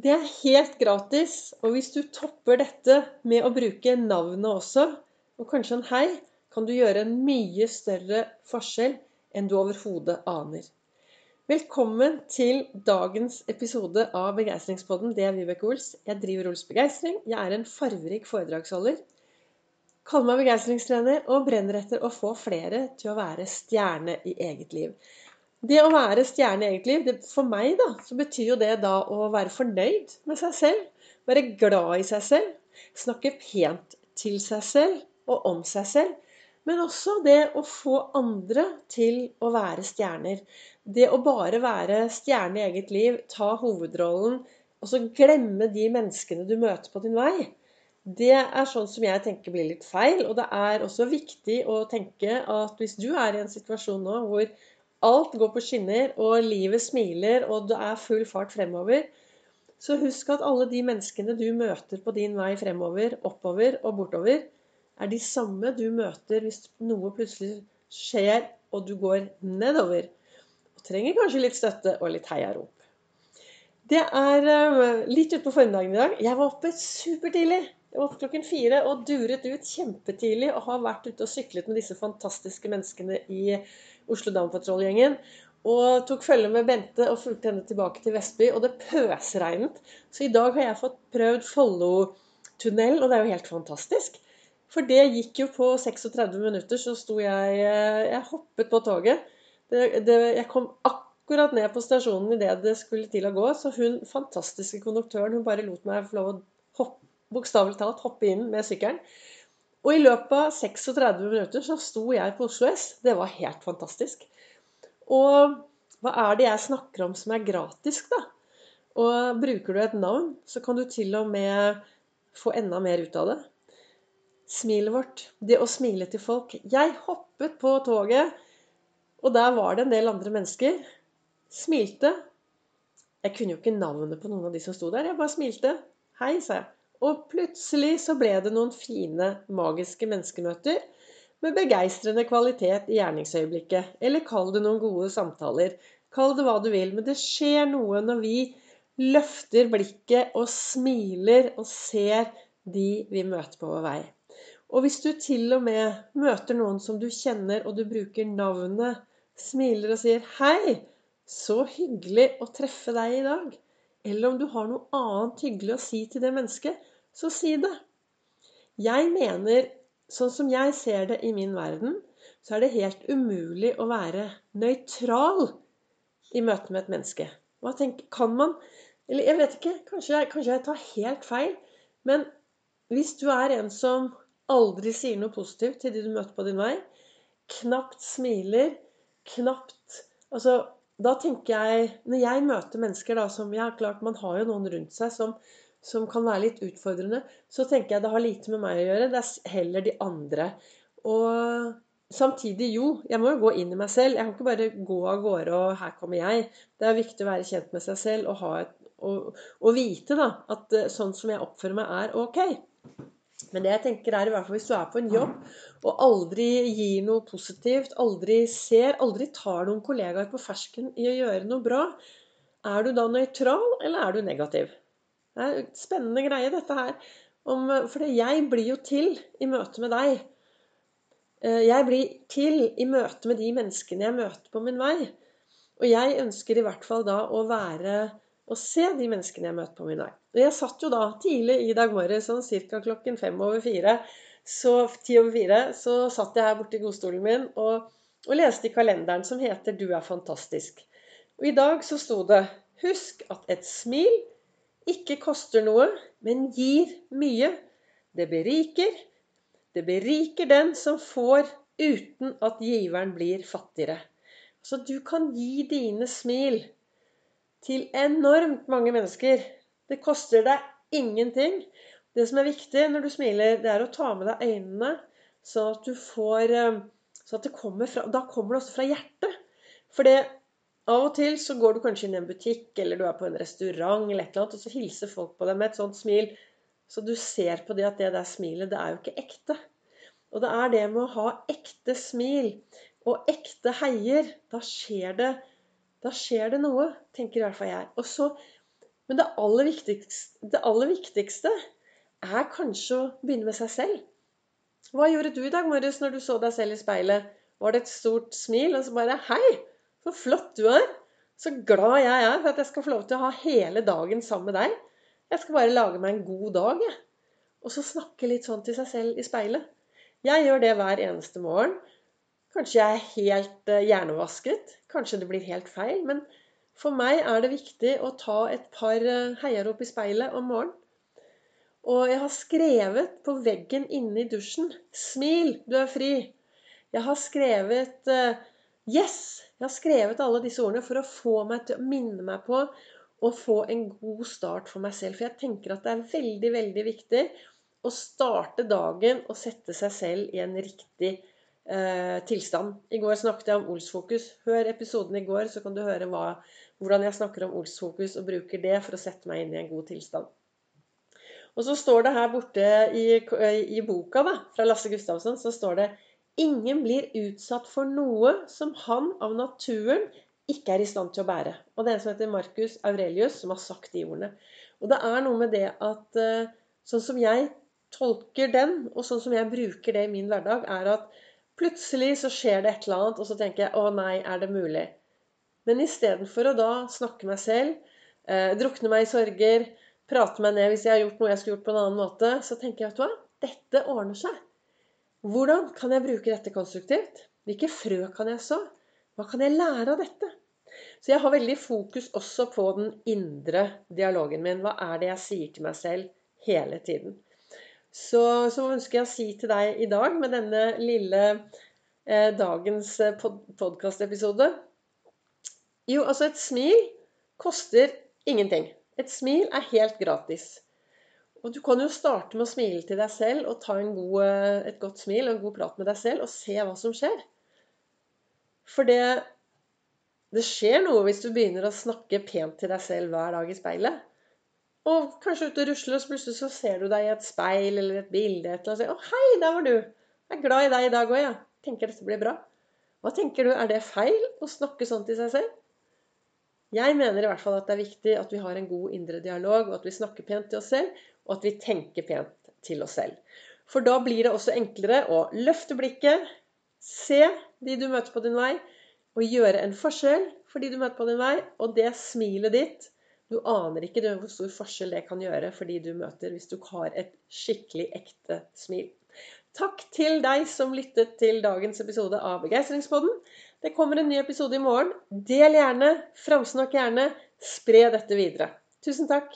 Det er helt gratis. Og hvis du topper dette med å bruke navnet også, og kanskje en hei, kan du gjøre en mye større forskjell enn du overhodet aner. Velkommen til dagens episode av Begeistringspodden. Det er Vibeke Ols. Jeg driver Ols Begeistring. Jeg er en farverik foredragsholder. Kaller meg begeistringstrener og brenner etter å få flere til å være stjerne i eget liv. Det å være stjerne i eget liv, det, for meg da, så betyr jo det da å være fornøyd med seg selv. Være glad i seg selv. Snakke pent til seg selv og om seg selv. Men også det å få andre til å være stjerner. Det å bare være stjerne i eget liv, ta hovedrollen, og så glemme de menneskene du møter på din vei. Det er sånn som jeg tenker blir litt feil. Og det er også viktig å tenke at hvis du er i en situasjon nå hvor Alt går på skinner, og livet smiler, og det er full fart fremover. Så husk at alle de menneskene du møter på din vei fremover, oppover og bortover, er de samme du møter hvis noe plutselig skjer og du går nedover. Og trenger kanskje litt støtte og litt heiarop. Det er eh, litt utpå formiddagen i dag. Jeg var oppe supertidlig. Jeg var oppe klokken fire og duret ut kjempetidlig og har vært ute og syklet med disse fantastiske menneskene i Oslo Down Patrol-gjengen. Og tok følge med Bente og fulgte henne tilbake til Vestby. Og det pøsregnet. Så i dag har jeg fått prøvd Follotunnel, og det er jo helt fantastisk. For det gikk jo på 36 minutter, så sto jeg eh, Jeg hoppet på toget. Det, det, jeg kom akkurat ned på stasjonen idet det skulle til å gå. Så hun fantastiske konduktøren hun bare lot meg få lov å bokstavelig talt hoppe inn med sykkelen. Og i løpet av 36 minutter så sto jeg på Oslo S. Det var helt fantastisk. Og hva er det jeg snakker om som er gratis, da? Og bruker du et navn, så kan du til og med få enda mer ut av det. Smilet vårt. Det å smile til folk. Jeg hoppet på toget, og der var det en del andre mennesker. Smilte. Jeg kunne jo ikke navnet på noen av de som sto der. Jeg bare smilte. Hei, sa jeg. Og plutselig så ble det noen fine, magiske menneskemøter med begeistrende kvalitet i gjerningsøyeblikket. Eller kall det noen gode samtaler. Kall det hva du vil. Men det skjer noe når vi løfter blikket og smiler og ser de vi møter på vår vei. Og hvis du til og med møter noen som du kjenner, og du bruker navnet, smiler og sier 'Hei, så hyggelig å treffe deg i dag', eller om du har noe annet hyggelig å si til det mennesket, så si det. Jeg mener, sånn som jeg ser det i min verden, så er det helt umulig å være nøytral i møte med et menneske. Hva tenker, Kan man Eller jeg vet ikke, kanskje jeg, kanskje jeg tar helt feil. Men hvis du er en som aldri sier noe positivt til de du møter på din vei, knapt smiler, knapt Altså, da tenker jeg Når jeg møter mennesker da som Ja, klart, man har jo noen rundt seg som som kan være litt utfordrende, så tenker jeg det har lite med meg å gjøre. Det er heller de andre. Og samtidig, jo, jeg må jo gå inn i meg selv. Jeg kan ikke bare gå av gårde og 'her kommer jeg'. Det er viktig å være kjent med seg selv og, et, og, og vite da, at eh, sånn som jeg oppfører meg, er ok. Men det jeg tenker er i hvert fall hvis du er på en jobb og aldri gir noe positivt, aldri ser, aldri tar noen kollegaer på fersken i å gjøre noe bra, er du da nøytral, eller er du negativ? Det er spennende greie, dette her. Om, for jeg blir jo til i møte med deg. Eh, jeg blir til i møte med de menneskene jeg møter på min vei. Og jeg ønsker i hvert fall da å være og se de menneskene jeg møter på min vei. Og jeg satt jo da tidlig i dag morges, sånn ca. klokken fem over fire, så ti over fire, så satt jeg her borte i godstolen min og, og leste i kalenderen som heter 'Du er fantastisk'. Og i dag så sto det 'Husk at et smil ikke koster noe, men gir mye. Det beriker. Det beriker den som får, uten at giveren blir fattigere. Så du kan gi dine smil til enormt mange mennesker. Det koster deg ingenting. Det som er viktig når du smiler, det er å ta med deg øynene, sånn at du får eh, Så at det kommer fra Da kommer det også fra hjertet. For av og til så går du kanskje inn i en butikk eller du er på en restaurant, eller et eller annet, og så hilser folk på deg med et sånt smil. Så du ser på det at det der smilet, det er jo ikke ekte. Og det er det med å ha ekte smil og ekte heier. Da skjer det, da skjer det noe, tenker i hvert fall jeg. Så Men det aller, det aller viktigste er kanskje å begynne med seg selv. Hva gjorde du i dag morges når du så deg selv i speilet? Var det et stort smil, og så bare Hei, så flott du er! Så glad jeg er for at jeg skal få lov til å ha hele dagen sammen med deg. Jeg skal bare lage meg en god dag, jeg. Og så snakke litt sånn til seg selv i speilet. Jeg gjør det hver eneste morgen. Kanskje jeg er helt eh, hjernevasket. Kanskje det blir helt feil. Men for meg er det viktig å ta et par eh, heiarop i speilet om morgenen. Og jeg har skrevet på veggen inne i dusjen 'Smil, du er fri'. Jeg har skrevet uh, 'Yes'. Jeg har skrevet alle disse ordene for å få meg til å minne meg på å få en god start for meg selv. For jeg tenker at det er veldig, veldig viktig å starte dagen og sette seg selv i en riktig eh, tilstand. I går snakket jeg om Olsfokus. Hør episoden i går, så kan du høre hva, hvordan jeg snakker om Olsfokus og bruker det for å sette meg inn i en god tilstand. Og så står det her borte i, i boka da, fra Lasse Gustavsson så står det Ingen blir utsatt for noe som han av naturen ikke er i stand til å bære. Og det er en som heter Marcus Aurelius, som har sagt de ordene. Og det er noe med det at eh, sånn som jeg tolker den, og sånn som jeg bruker det i min hverdag, er at plutselig så skjer det et eller annet, og så tenker jeg 'Å nei, er det mulig?' Men istedenfor å da snakke meg selv, eh, drukne meg i sorger, prate meg ned hvis jeg har gjort noe jeg skulle gjort på en annen måte, så tenker jeg vet hva, dette ordner seg. Hvordan kan jeg bruke dette konstruktivt? Hvilke frø kan jeg så? Hva kan jeg lære av dette? Så jeg har veldig fokus også på den indre dialogen min. Hva er det jeg sier til meg selv hele tiden? Så, så ønsker jeg å si til deg i dag med denne lille eh, dagens eh, pod podkastepisode Jo, altså et smil koster ingenting. Et smil er helt gratis. Og du kan jo starte med å smile til deg selv og ta god, eh, et godt smil og en god prat med deg selv og se hva som skjer. For det, det skjer noe hvis du begynner å snakke pent til deg selv hver dag i speilet. Og kanskje ute og rusler, og så plutselig så ser du deg i et speil eller et bilde et eller annet, og sier 'Å, hei, der var du. Jeg er glad i deg i dag òg, jeg. Ja. Tenker dette blir bra'. Hva tenker du? Er det feil å snakke sånn til seg selv? Jeg mener i hvert fall at det er viktig at vi har en god indre dialog, og at vi snakker pent til oss selv, og at vi tenker pent til oss selv. For da blir det også enklere å løfte blikket, se de du møter på din vei, og gjøre en forskjell for de du møter på din vei. Og det smilet ditt Du aner ikke hvor stor forskjell det kan gjøre for de du møter, hvis du har et skikkelig ekte smil. Takk til deg som lyttet til dagens episode av Begeistringspodden. Det kommer en ny episode i morgen. Del gjerne, framsnakk gjerne, spre dette videre. Tusen takk.